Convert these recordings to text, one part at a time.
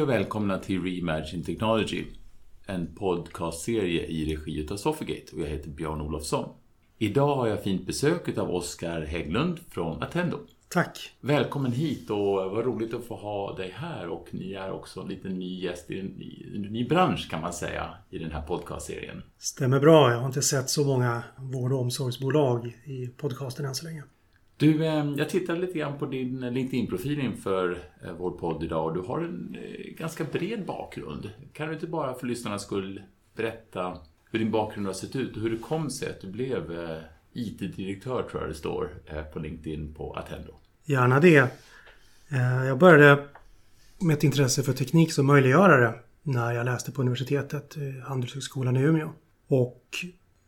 Hej och välkomna till Reimagine Technology, en podcastserie i regi av Sofigate och jag heter Björn Olofsson. Idag har jag fint besök av Oskar Hägglund från Attendo. Tack! Välkommen hit och vad roligt att få ha dig här och ni är också en liten ny gäst i en, ny bransch kan man säga i den här podcastserien. Stämmer bra. Jag har inte sett så många vård och omsorgsbolag i podcasten än så länge. Du, eh, jag tittade lite grann på din LinkedIn-profil inför eh, vår podd idag och du har en eh, ganska bred bakgrund. Kan du inte bara för lyssnarnas skull berätta hur din bakgrund har sett ut och hur det kom sig att du blev IT-direktör, tror jag det står på LinkedIn på Attendo? Gärna det. Jag började med ett intresse för teknik som möjliggörare när jag läste på universitetet, Handelshögskolan i Umeå. Och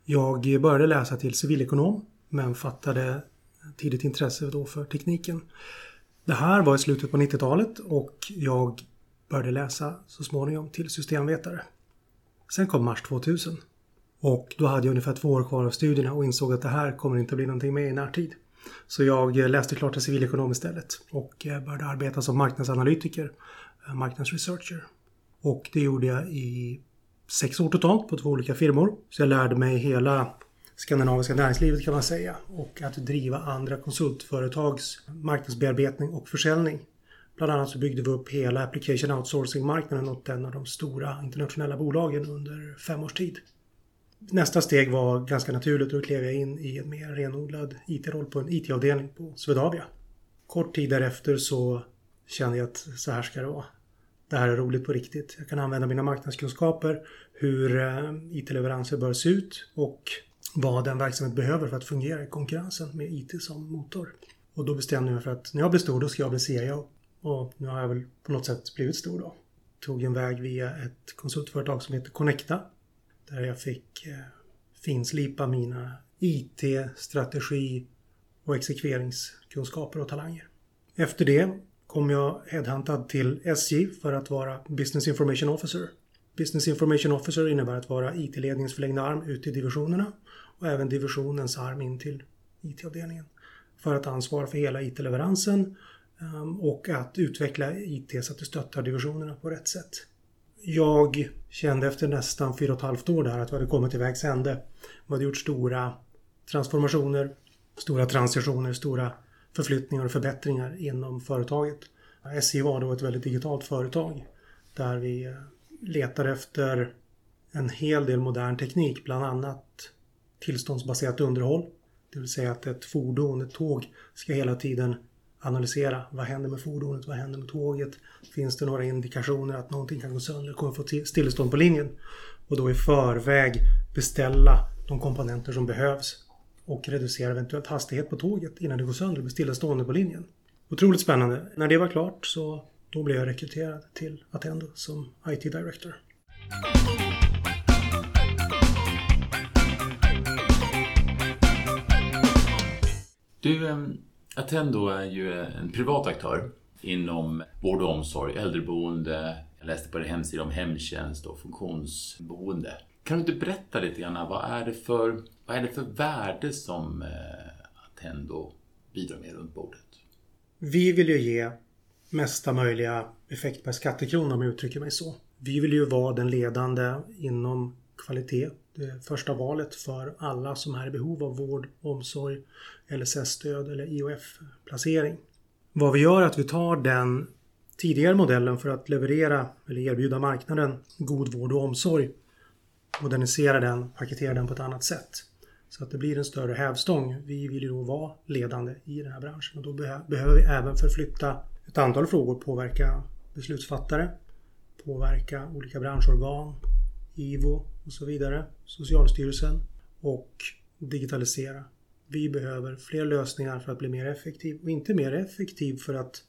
jag började läsa till civilekonom men fattade tidigt intresse då för tekniken. Det här var i slutet på 90-talet och jag började läsa så småningom till systemvetare. Sen kom mars 2000 och då hade jag ungefär två år kvar av studierna och insåg att det här kommer inte bli någonting med i närtid. Så jag läste klart till civilekonom istället och eh, började arbeta som marknadsanalytiker, eh, marknadsresearcher. Och det gjorde jag i sex år totalt på två olika firmor. Så jag lärde mig hela skandinaviska näringslivet kan man säga och att driva andra konsultföretags marknadsbearbetning och försäljning. Bland annat så byggde vi upp hela application outsourcing-marknaden åt en av de stora internationella bolagen under fem års tid. Nästa steg var ganska naturligt och då klev jag in i en mer renodlad IT-roll på en IT-avdelning på Swedavia. Kort tid därefter så kände jag att så här ska det vara. Det här är roligt på riktigt. Jag kan använda mina marknadskunskaper, hur eh, IT-leveranser bör se ut och vad den verksamhet behöver för att fungera i konkurrensen med IT som motor. Och då bestämde jag mig för att när jag blir stor då ska jag bli CEO. Och nu har jag väl på något sätt blivit stor då. Tog en väg via ett konsultföretag som heter Connecta. Där jag fick eh, finslipa mina IT, strategi och exekveringskunskaper och talanger. Efter det kom jag headhuntad till SJ för att vara Business Information Officer. Business Information Officer innebär att vara IT-ledningens förlängda arm ut i divisionerna och även divisionens arm in till IT-avdelningen. För att ansvara för hela IT-leveransen ehm, och att utveckla IT så att det stöttar divisionerna på rätt sätt. Jag kände efter nästan fyra och ett halvt år där att vi hade kommit till vägs ände. Vi hade gjort stora transformationer, stora transitioner, stora förflyttningar och förbättringar inom företaget. SJ var då ett väldigt digitalt företag där vi eh, letar efter en hel del modern teknik, bland annat tillståndsbaserat underhåll. Det vill säga att ett fordon, ett tåg, ska hela tiden analysera vad händer med fordonet, vad händer med tåget? Finns det några indikationer att någonting kan gå sönder, kommer få stillestånd på linjen? Och då i förväg beställa de komponenter som behövs och reducera eventuellt hastighet på tåget innan det går sönder och blir stillastående på linjen. Otroligt spännande. När det var klart så då blev jag rekryterad till Attendo som IT Director. Du, Attendo är ju en privat aktör inom vård och omsorg, äldreboende, jag läste på din hemsida om hemtjänst och funktionsboende. Kan du inte berätta lite grann, vad är det för, vad är det för värde som eh, Attendo bidrar med runt bordet? Vi vill ju ge mesta möjliga effekt per skattekrona om jag uttrycker mig så. Vi vill ju vara den ledande inom kvalitet det första valet för alla som är i behov av vård, omsorg, LSS-stöd eller IOF-placering. Vad vi gör är att vi tar den tidigare modellen för att leverera eller erbjuda marknaden god vård och omsorg, modernisera den, paketera den på ett annat sätt. Så att det blir en större hävstång. Vi vill ju då vara ledande i den här branschen och då behöver vi även förflytta ett antal frågor, påverka beslutsfattare, påverka olika branschorgan, IVO och så vidare, Socialstyrelsen och digitalisera. Vi behöver fler lösningar för att bli mer effektiv och inte mer effektiv för att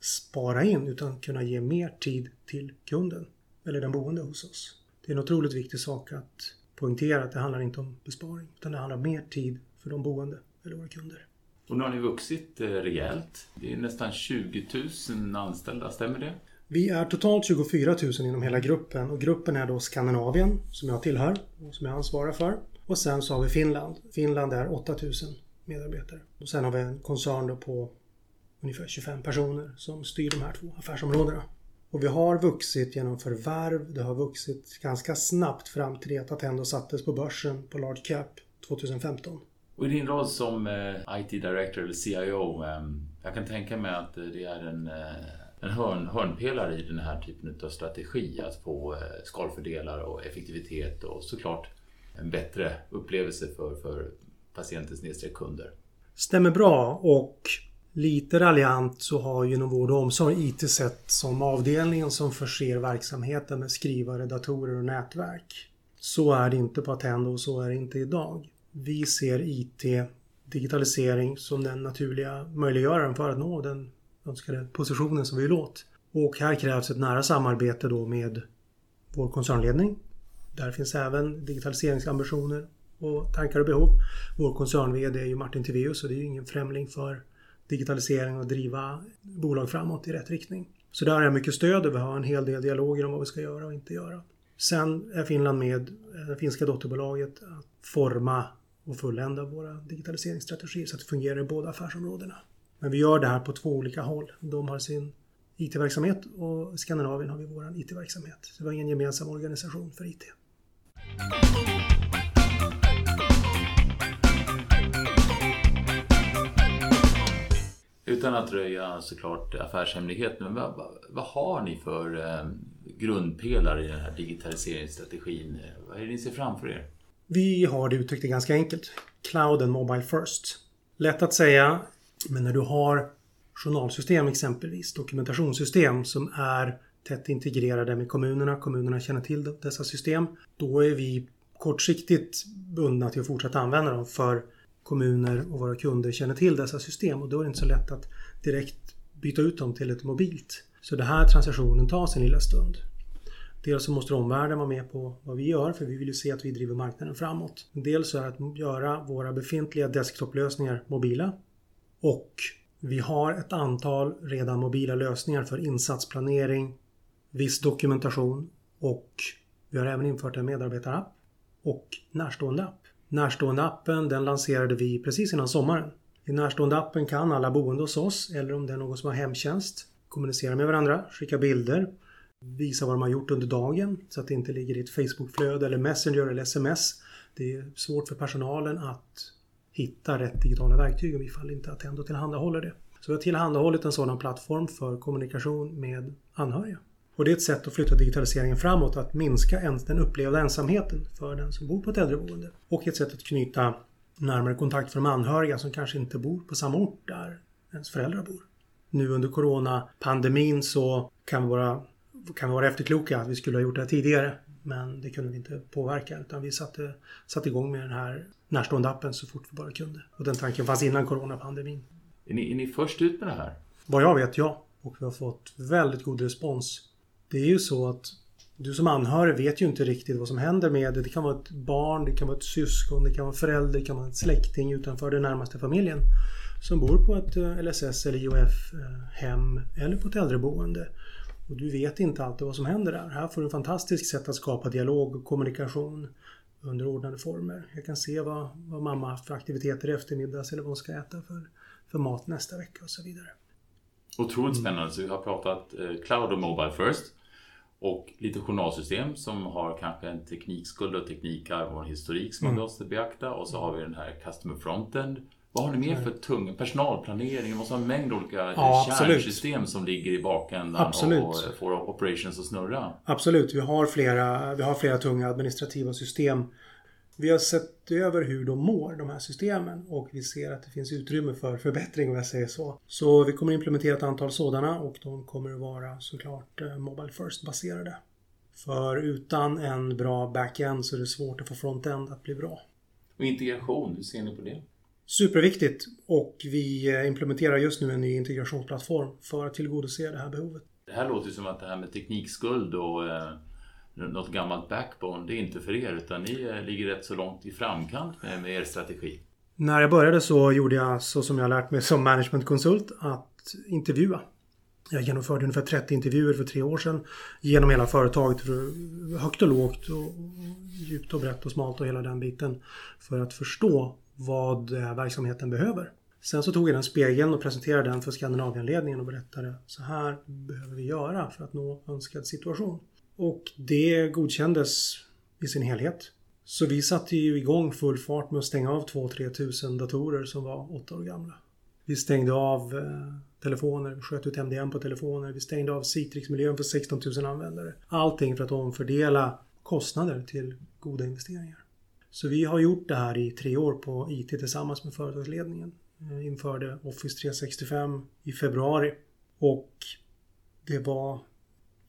spara in utan kunna ge mer tid till kunden eller den boende hos oss. Det är en otroligt viktig sak att poängtera att det handlar inte om besparing utan det handlar om mer tid för de boende eller våra kunder. Och nu har ni vuxit eh, rejält. Det är nästan 20 000 anställda, stämmer det? Vi är totalt 24 000 inom hela gruppen och gruppen är då Skandinavien som jag tillhör och som jag ansvarar för. Och sen så har vi Finland. Finland är 8 000 medarbetare. Och sen har vi en koncern då på ungefär 25 personer som styr de här två affärsområdena. Och vi har vuxit genom förvärv. Det har vuxit ganska snabbt fram till det att Attendo sattes på börsen på Large Cap 2015. Och i din roll som eh, IT Director eller CIO, eh, jag kan tänka mig att eh, det är en, eh, en hörn, hörnpelare i den här typen av strategi. Att få eh, skalfördelar och effektivitet och såklart en bättre upplevelse för, för patienter kunder. Stämmer bra och lite raljant så har ju inom vård och omsorg IT sett som avdelningen som förser verksamheten med skrivare, datorer och nätverk. Så är det inte på Attendo och så är det inte idag. Vi ser IT, digitalisering, som den naturliga möjliggöraren för att nå den önskade positionen som vi vill åt. Och här krävs ett nära samarbete då med vår koncernledning. Där finns även digitaliseringsambitioner och tankar och behov. Vår koncern-VD är ju Martin Tivéus och det är ju ingen främling för digitalisering och driva bolag framåt i rätt riktning. Så där har jag mycket stöd och vi har en hel del dialoger om vad vi ska göra och inte göra. Sen är Finland med, det finska dotterbolaget, att forma och fullända våra digitaliseringsstrategier så att det fungerar i båda affärsområdena. Men vi gör det här på två olika håll. De har sin IT-verksamhet och i Skandinavien har vi vår IT-verksamhet. Så vi har ingen gemensam organisation för IT. Utan att röja såklart affärshemligheten, men vad, vad, vad har ni för eh, grundpelare i den här digitaliseringsstrategin? Vad är det ni ser framför er? Vi har det uttryckt det ganska enkelt. Cloud and Mobile First. Lätt att säga, men när du har journalsystem exempelvis, dokumentationssystem som är tätt integrerade med kommunerna, kommunerna känner till dessa system, då är vi kortsiktigt bundna till att fortsätta använda dem för kommuner och våra kunder känner till dessa system och då är det inte så lätt att direkt byta ut dem till ett mobilt. Så den här transaktionen tar sin lilla stund. Dels så måste omvärlden vara med på vad vi gör för vi vill ju se att vi driver marknaden framåt. Dels så är det att göra våra befintliga desktoplösningar mobila. Och vi har ett antal redan mobila lösningar för insatsplanering, viss dokumentation och vi har även infört en medarbetarapp och närstående app. Närstående-appen den lanserade vi precis innan sommaren. I Närstående-appen kan alla boende hos oss, eller om det är någon som har hemtjänst, kommunicera med varandra, skicka bilder, visa vad de har gjort under dagen så att det inte ligger i ett Facebookflöde eller Messenger eller sms. Det är svårt för personalen att hitta rätt digitala verktyg om ifall inte Attendo tillhandahåller det. Så vi har tillhandahållit en sådan plattform för kommunikation med anhöriga. Och det är ett sätt att flytta digitaliseringen framåt, att minska den upplevda ensamheten för den som bor på ett äldreboende. Och ett sätt att knyta närmare kontakt för de anhöriga som kanske inte bor på samma ort där ens föräldrar bor. Nu under coronapandemin så kan våra kan vara efterkloka att vi skulle ha gjort det här tidigare. Men det kunde vi inte påverka utan vi satte, satte igång med den här närstående appen så fort vi bara kunde. Och den tanken fanns innan coronapandemin. Är ni, är ni först ut med det här? Vad jag vet, ja. Och vi har fått väldigt god respons det är ju så att du som anhörig vet ju inte riktigt vad som händer med det. Det kan vara ett barn, det kan vara ett syskon, det kan vara en förälder, det kan vara en släkting utanför den närmaste familjen. Som bor på ett eh, LSS eller IOF-hem eh, eller på ett äldreboende. Och du vet inte alltid vad som händer där. Här får du ett fantastiskt sätt att skapa dialog och kommunikation under ordnade former. Jag kan se vad, vad mamma haft för aktiviteter i eftermiddags eller vad hon ska äta för, för mat nästa vecka och så vidare. Otroligt spännande. Så vi har pratat eh, Cloud och Mobile First och lite journalsystem som har kanske en teknikskuld och teknikarv och en historik som mm. man måste beakta. Och så har vi den här Customer Frontend. Vad har ni mer för tung personalplanering? Det måste ha en mängd olika ja, kärnsystem som ligger i bakändan absolut. och får operations att snurra. Absolut, vi har, flera, vi har flera tunga administrativa system vi har sett över hur de mår, de här systemen och vi ser att det finns utrymme för förbättring om jag säger så. Så vi kommer implementera ett antal sådana och de kommer att vara såklart eh, Mobile First baserade. För utan en bra backend så är det svårt att få frontend att bli bra. Och integration, hur ser ni på det? Superviktigt och vi eh, implementerar just nu en ny integrationsplattform för att tillgodose det här behovet. Det här låter som att det här med teknikskuld och eh, något gammalt backbone, det är inte för er utan ni eh, ligger rätt så långt i framkant med, med er strategi. När jag började så gjorde jag så som jag lärt mig som managementkonsult att intervjua. Jag genomförde ungefär 30 intervjuer för tre år sedan genom hela företaget, högt och lågt och djupt och brett och smalt och hela den biten för att förstå vad eh, verksamheten behöver. Sen så tog jag den spegeln och presenterade den för Skandinavienledningen och berättade så här behöver vi göra för att nå önskad situation. Och det godkändes i sin helhet. Så vi satte ju igång full fart med att stänga av 2-3 tusen datorer som var 8 år gamla. Vi stängde av eh, telefoner, vi sköt ut MDM på telefoner, vi stängde av Citrix-miljön för 16 000 användare. Allting för att omfördela kostnader till goda investeringar. Så vi har gjort det här i tre år på IT tillsammans med företagsledningen. Vi införde Office 365 i februari och det var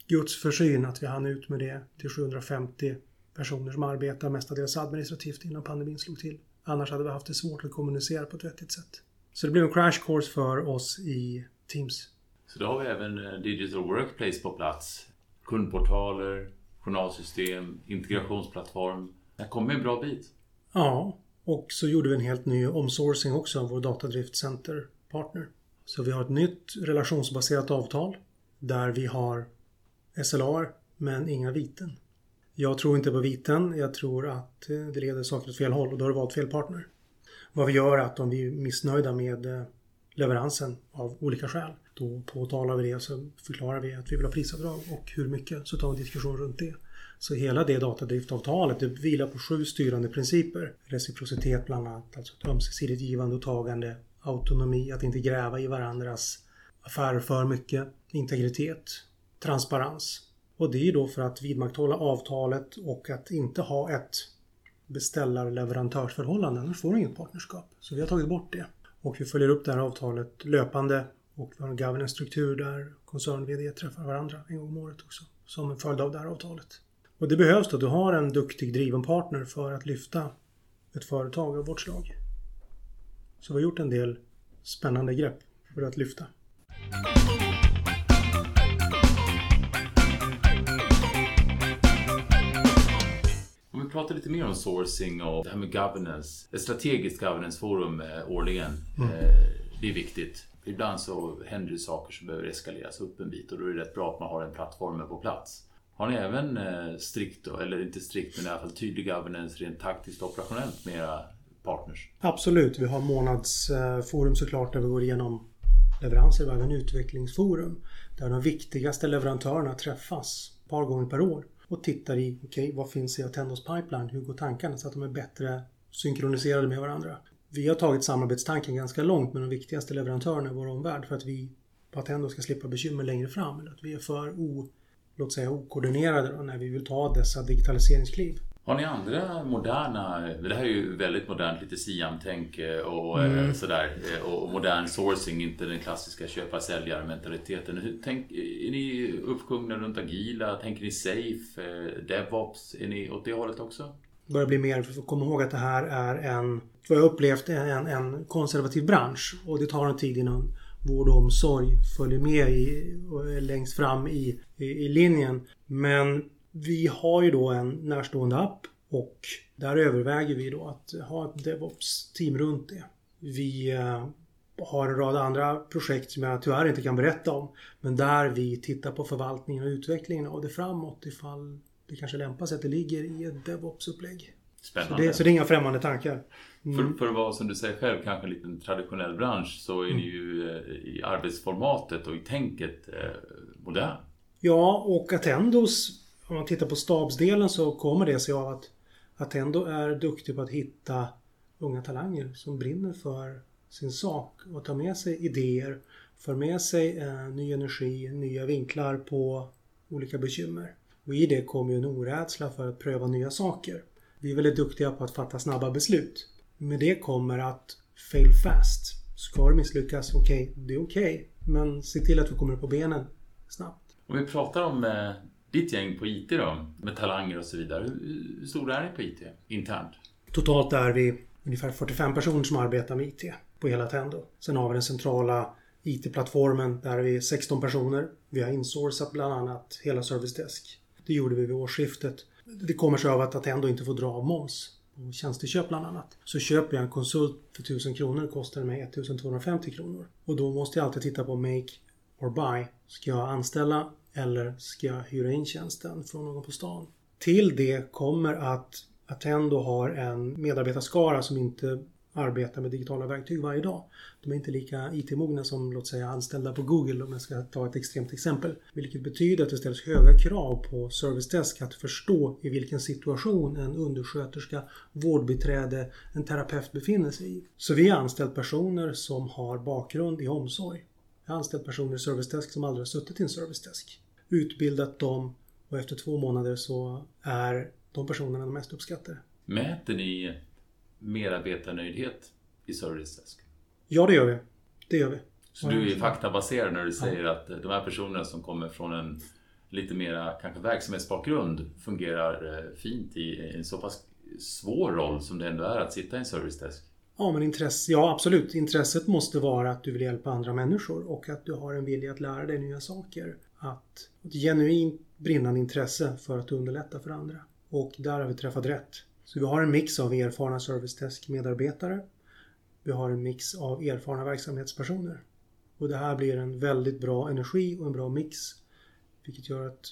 Guds försyn att vi hann ut med det till 750 personer som arbetar mestadels administrativt innan pandemin slog till. Annars hade vi haft det svårt att kommunicera på ett vettigt sätt. Så det blev en crash course för oss i Teams. Så då har vi även eh, Digital Workplace på plats. Kundportaler, journalsystem, integrationsplattform. Jag kom en bra bit. Ja, och så gjorde vi en helt ny omsourcing också av vår datadriftcenterpartner. Så vi har ett nytt relationsbaserat avtal där vi har SLA men inga viten. Jag tror inte på viten. Jag tror att eh, det leder saker åt fel håll och då har du valt fel partner. Vad vi gör är att om vi är missnöjda med eh, leveransen av olika skäl. Då påtalar vi det och så förklarar vi att vi vill ha prisavdrag och hur mycket. Så tar vi en diskussion runt det. Så hela det datadriftavtalet det vilar på sju styrande principer. Reciprocitet bland annat, alltså ett ömsesidigt givande och tagande. Autonomi, att inte gräva i varandras affärer för mycket. Integritet. Transparens. Och det är då för att vidmakthålla avtalet och att inte ha ett beställar-leverantörsförhållande. Annars får du inget partnerskap. Så vi har tagit bort det. Och vi följer upp det här avtalet löpande och vi har en governance-struktur där koncern-VD träffar varandra en gång om året också. Som en följd av det här avtalet. Och det behövs att du har en duktig driven partner för att lyfta ett företag av vårt slag. Så vi har gjort en del spännande grepp för att lyfta. Om vi pratar lite mer om sourcing och det här med governance. Ett strategiskt governance-forum eh, årligen. Mm. Eh, det är viktigt. Ibland så händer det saker som behöver eskaleras upp en bit och då är det rätt bra att man har en plattform på plats. Har ni även eh, strikt, då, eller inte strikt, men i alla fall tydlig governance rent taktiskt och operationellt med era partners? Absolut. Vi har månadsforum såklart där vi går igenom leveranser. Vi har även utvecklingsforum där de viktigaste leverantörerna träffas ett par gånger per år och tittar i, okej, okay, vad finns i Attendos pipeline? Hur går tankarna? Så att de är bättre synkroniserade med varandra. Vi har tagit samarbetstanken ganska långt med de viktigaste leverantörerna i vår omvärld för att vi på Attendo ska slippa bekymmer längre fram. Eller att vi är för o, låt säga, okoordinerade då, när vi vill ta dessa digitaliseringskliv. Har ni andra moderna, det här är ju väldigt modernt, lite Siam-tänk eh, och eh, mm. sådär. Eh, och modern sourcing, inte den klassiska köpa-säljare-mentaliteten. Tänk, är ni uppsjungna runt agila? Tänker ni safe? DevOps? Är ni åt det hållet också? börjar bli mer, för att komma ihåg att det här är en, vad jag upplevt, en, en konservativ bransch. Och det tar en tid innan vård och omsorg följer med i, längst fram i, i, i linjen. Men vi har ju då en närstående app och där överväger vi då att ha ett DevOps-team runt det. Vi eh, har en rad andra projekt som jag tyvärr inte kan berätta om. Men där vi tittar på förvaltningen och utvecklingen av det framåt ifall det kanske lämpar sig att det ligger i ett DevOps-upplägg. Spännande. Så det, så det är inga främmande tankar. Mm. För, för att vara som du säger själv kanske en liten traditionell bransch så är mm. ni ju eh, i arbetsformatet och i tänket eh, modern. Ja, och Attendos om man tittar på stabsdelen så kommer det sig av att Attendo är duktig på att hitta unga talanger som brinner för sin sak och tar med sig idéer, för med sig eh, ny energi, nya vinklar på olika bekymmer. Och i det kommer ju en orädsla för att pröva nya saker. Vi är väldigt duktiga på att fatta snabba beslut. Med det kommer att fail fast. Ska det misslyckas, okej, okay, det är okej. Okay. Men se till att vi kommer på benen snabbt. Om vi pratar om eh, ditt gäng på IT då, med talanger och så vidare. Hur stora är ni på IT internt? Totalt är vi ungefär 45 personer som arbetar med IT på hela Tendo. Sen har vi den centrala IT-plattformen. Där är vi 16 personer. Vi har insourcat bland annat hela Service Desk. Det gjorde vi vid årsskiftet. Det kommer sig av att Attendo inte får dra av moms tjänsteköp bland annat. Så köper jag en konsult för 1000 kronor kostar det mig 1250 kronor. Och då måste jag alltid titta på make or buy. Ska jag anställa eller ska jag hyra in tjänsten från någon på stan? Till det kommer att Attendo har en medarbetarskara som inte arbetar med digitala verktyg varje dag. De är inte lika IT-mogna som låt säga anställda på Google om jag ska ta ett extremt exempel. Vilket betyder att det ställs höga krav på Service Desk att förstå i vilken situation en undersköterska, vårdbiträde, en terapeut befinner sig i. Så vi har anställt personer som har bakgrund i omsorg. Jag har anställt personer i Service Desk som aldrig har suttit i en Service Desk. Utbildat dem och efter två månader så är de personerna de mest uppskattade. Mäter ni medarbetarnöjdhet i Service Desk? Ja, det gör vi. Det gör vi. Så du är faktabaserad när du säger ja. att de här personerna som kommer från en lite mera kanske verksamhetsbakgrund fungerar eh, fint i en så pass svår roll som det ändå är att sitta i en service desk? Ja, men intresse, ja absolut. Intresset måste vara att du vill hjälpa andra människor och att du har en vilja att lära dig nya saker. Att ett genuint brinnande intresse för att underlätta för andra. Och där har vi träffat rätt. Så vi har en mix av erfarna Service Desk-medarbetare. Vi har en mix av erfarna verksamhetspersoner. Och det här blir en väldigt bra energi och en bra mix. Vilket gör att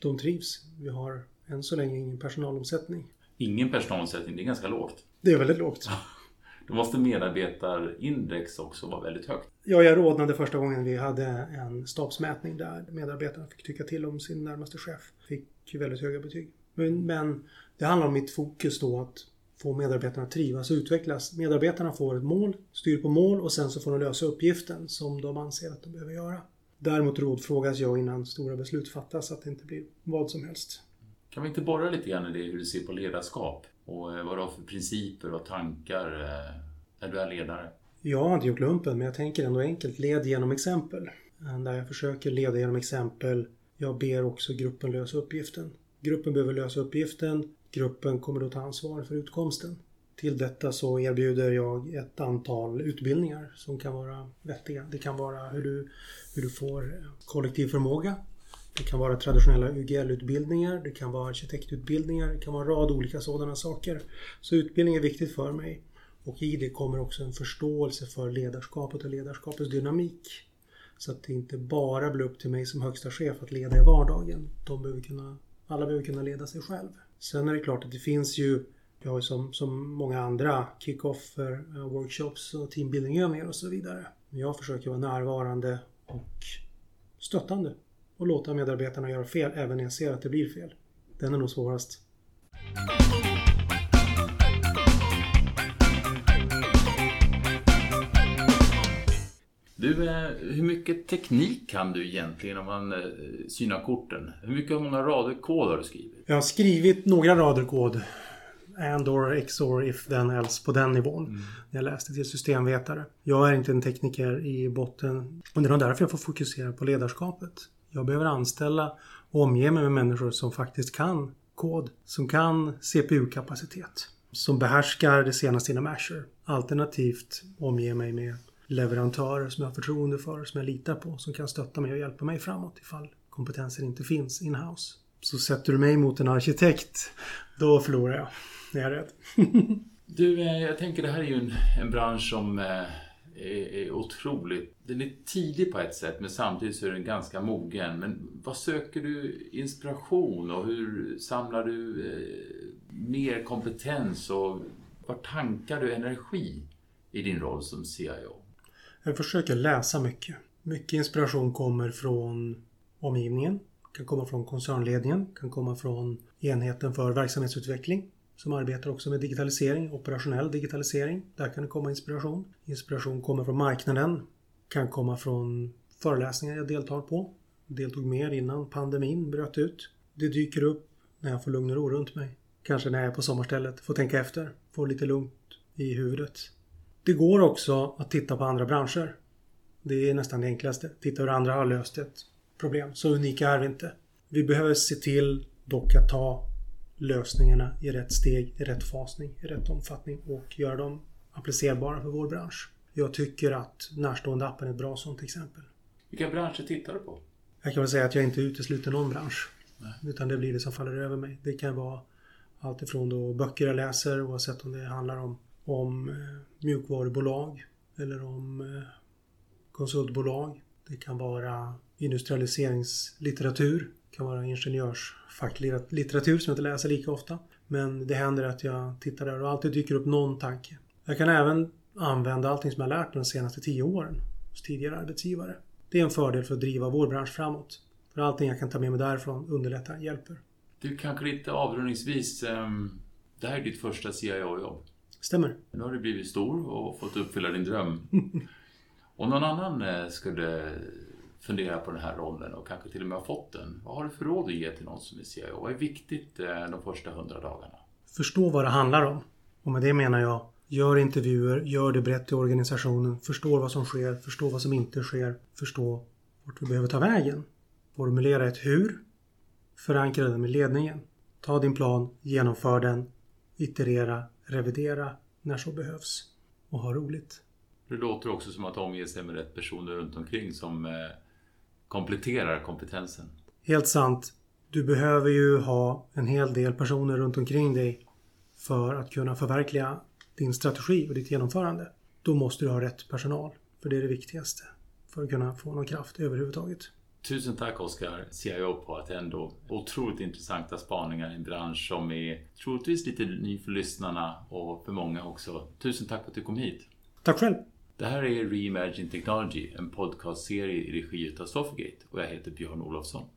de trivs. Vi har än så länge ingen personalomsättning. Ingen personalomsättning, det är ganska lågt. Det är väldigt lågt. Då måste medarbetarindex också vara väldigt högt. Ja, jag rådnade första gången vi hade en stabsmätning där medarbetarna fick tycka till om sin närmaste chef. Fick väldigt höga betyg. Men, men det handlar om mitt fokus då att få medarbetarna att trivas och utvecklas. Medarbetarna får ett mål, styr på mål och sen så får de lösa uppgiften som de anser att de behöver göra. Däremot rådfrågas jag innan stora beslut fattas så att det inte blir vad som helst. Kan vi inte borra lite grann i det, hur du ser på ledarskap? Och eh, vad du har för principer och tankar eh, när du är ledare? Jag har inte gjort lumpen, men jag tänker ändå enkelt. Led genom exempel. Där jag försöker leda genom exempel. Jag ber också gruppen lösa uppgiften. Gruppen behöver lösa uppgiften. Gruppen kommer då ta ansvar för utkomsten. Till detta så erbjuder jag ett antal utbildningar som kan vara vettiga. Det kan vara hur du, hur du får kollektiv förmåga. Det kan vara traditionella UGL-utbildningar, det kan vara arkitektutbildningar, det kan vara en rad olika sådana saker. Så utbildning är viktigt för mig. Och i det kommer också en förståelse för ledarskapet och ledarskapets dynamik. Så att det inte bara blir upp till mig som högsta chef att leda i vardagen. De behöver kunna, alla behöver kunna leda sig själv. Sen är det klart att det finns ju, vi har ju som, som många andra kick-offer, eh, workshops och teambuildingövningar och så vidare. Men jag försöker vara närvarande och stöttande och låta medarbetarna göra fel även när jag ser att det blir fel. Den är nog svårast. Du, eh, hur mycket teknik kan du egentligen om man eh, synar korten? Hur mycket hur många rader kod har du skrivit? Jag har skrivit några rader kod. And or XOR if then else på den nivån. Mm. Jag läste till systemvetare. Jag är inte en tekniker i botten. Och det är nog därför jag får fokusera på ledarskapet. Jag behöver anställa och omge mig med människor som faktiskt kan kod. Som kan CPU-kapacitet. Som behärskar det senaste inom Azure. Alternativt omge mig med leverantörer som jag har förtroende för, som jag litar på, som kan stötta mig och hjälpa mig framåt ifall kompetensen inte finns in-house. Så sätter du mig mot en arkitekt, då förlorar jag. Det är jag rädd. du, eh, jag tänker det här är ju en, en bransch som eh, är, är otroligt... Den är tidig på ett sätt men samtidigt så är den ganska mogen. Men vad söker du inspiration och hur samlar du eh, mer kompetens och var tankar du energi i din roll som CIO? Jag försöker läsa mycket. Mycket inspiration kommer från omgivningen. Kan komma från koncernledningen. Kan komma från enheten för verksamhetsutveckling som arbetar också med digitalisering, operationell digitalisering. Där kan det komma inspiration. Inspiration kommer från marknaden. Kan komma från föreläsningar jag deltar på. Deltog mer innan pandemin bröt ut. Det dyker upp när jag får lugn och ro runt mig. Kanske när jag är på sommarstället, får tänka efter, får lite lugnt i huvudet. Det går också att titta på andra branscher. Det är nästan det enklaste. Titta hur andra har löst ett problem. Så unika är vi inte. Vi behöver se till dock att ta lösningarna i rätt steg, i rätt fasning, i rätt omfattning och göra dem applicerbara för vår bransch. Jag tycker att närstående appen är ett bra sådant exempel. Vilka branscher tittar du på? Jag kan väl säga att jag inte utesluter någon bransch. Nej. Utan det blir det som faller över mig. Det kan vara allt ifrån då böcker jag läser oavsett om det handlar om om eh, mjukvarubolag eller om eh, konsultbolag. Det kan vara industrialiseringslitteratur. Det kan vara ingenjörsfacklitteratur som jag inte läser lika ofta. Men det händer att jag tittar där och alltid dyker upp någon tanke. Jag kan även använda allting som jag lärt mig de senaste tio åren hos tidigare arbetsgivare. Det är en fördel för att driva vår bransch framåt. För allting jag kan ta med mig därifrån underlättar, hjälper. Du, kanske lite avrundningsvis. Ehm, det här är ditt första CIO-jobb. Stämmer. Nu har du blivit stor och fått uppfylla din dröm. Om någon annan eh, skulle fundera på den här rollen och kanske till och med har fått den. Vad har du för råd att ge till någon som är CIO? Vad är viktigt eh, de första hundra dagarna? Förstå vad det handlar om. Och med det menar jag, gör intervjuer, gör det brett i organisationen, förstå vad som sker, förstå vad som inte sker, förstå vart du behöver ta vägen. Formulera ett hur, förankra det med ledningen. Ta din plan, genomför den, iterera, revidera när så behövs. Och ha roligt. Det låter också som att omge sig med rätt personer runt omkring som eh, kompletterar kompetensen. Helt sant. Du behöver ju ha en hel del personer runt omkring dig för att kunna förverkliga din strategi och ditt genomförande. Då måste du ha rätt personal. För det är det viktigaste. För att kunna få någon kraft överhuvudtaget. Tusen tack Oskar, CIO på Attendo. Otroligt intressanta spaningar i en bransch som är troligtvis lite ny för lyssnarna och för många också. Tusen tack för att du kom hit. Tack själv! Det här är Reimagine Technology, en podcastserie i regi av Sofagate och jag heter Björn Olofsson.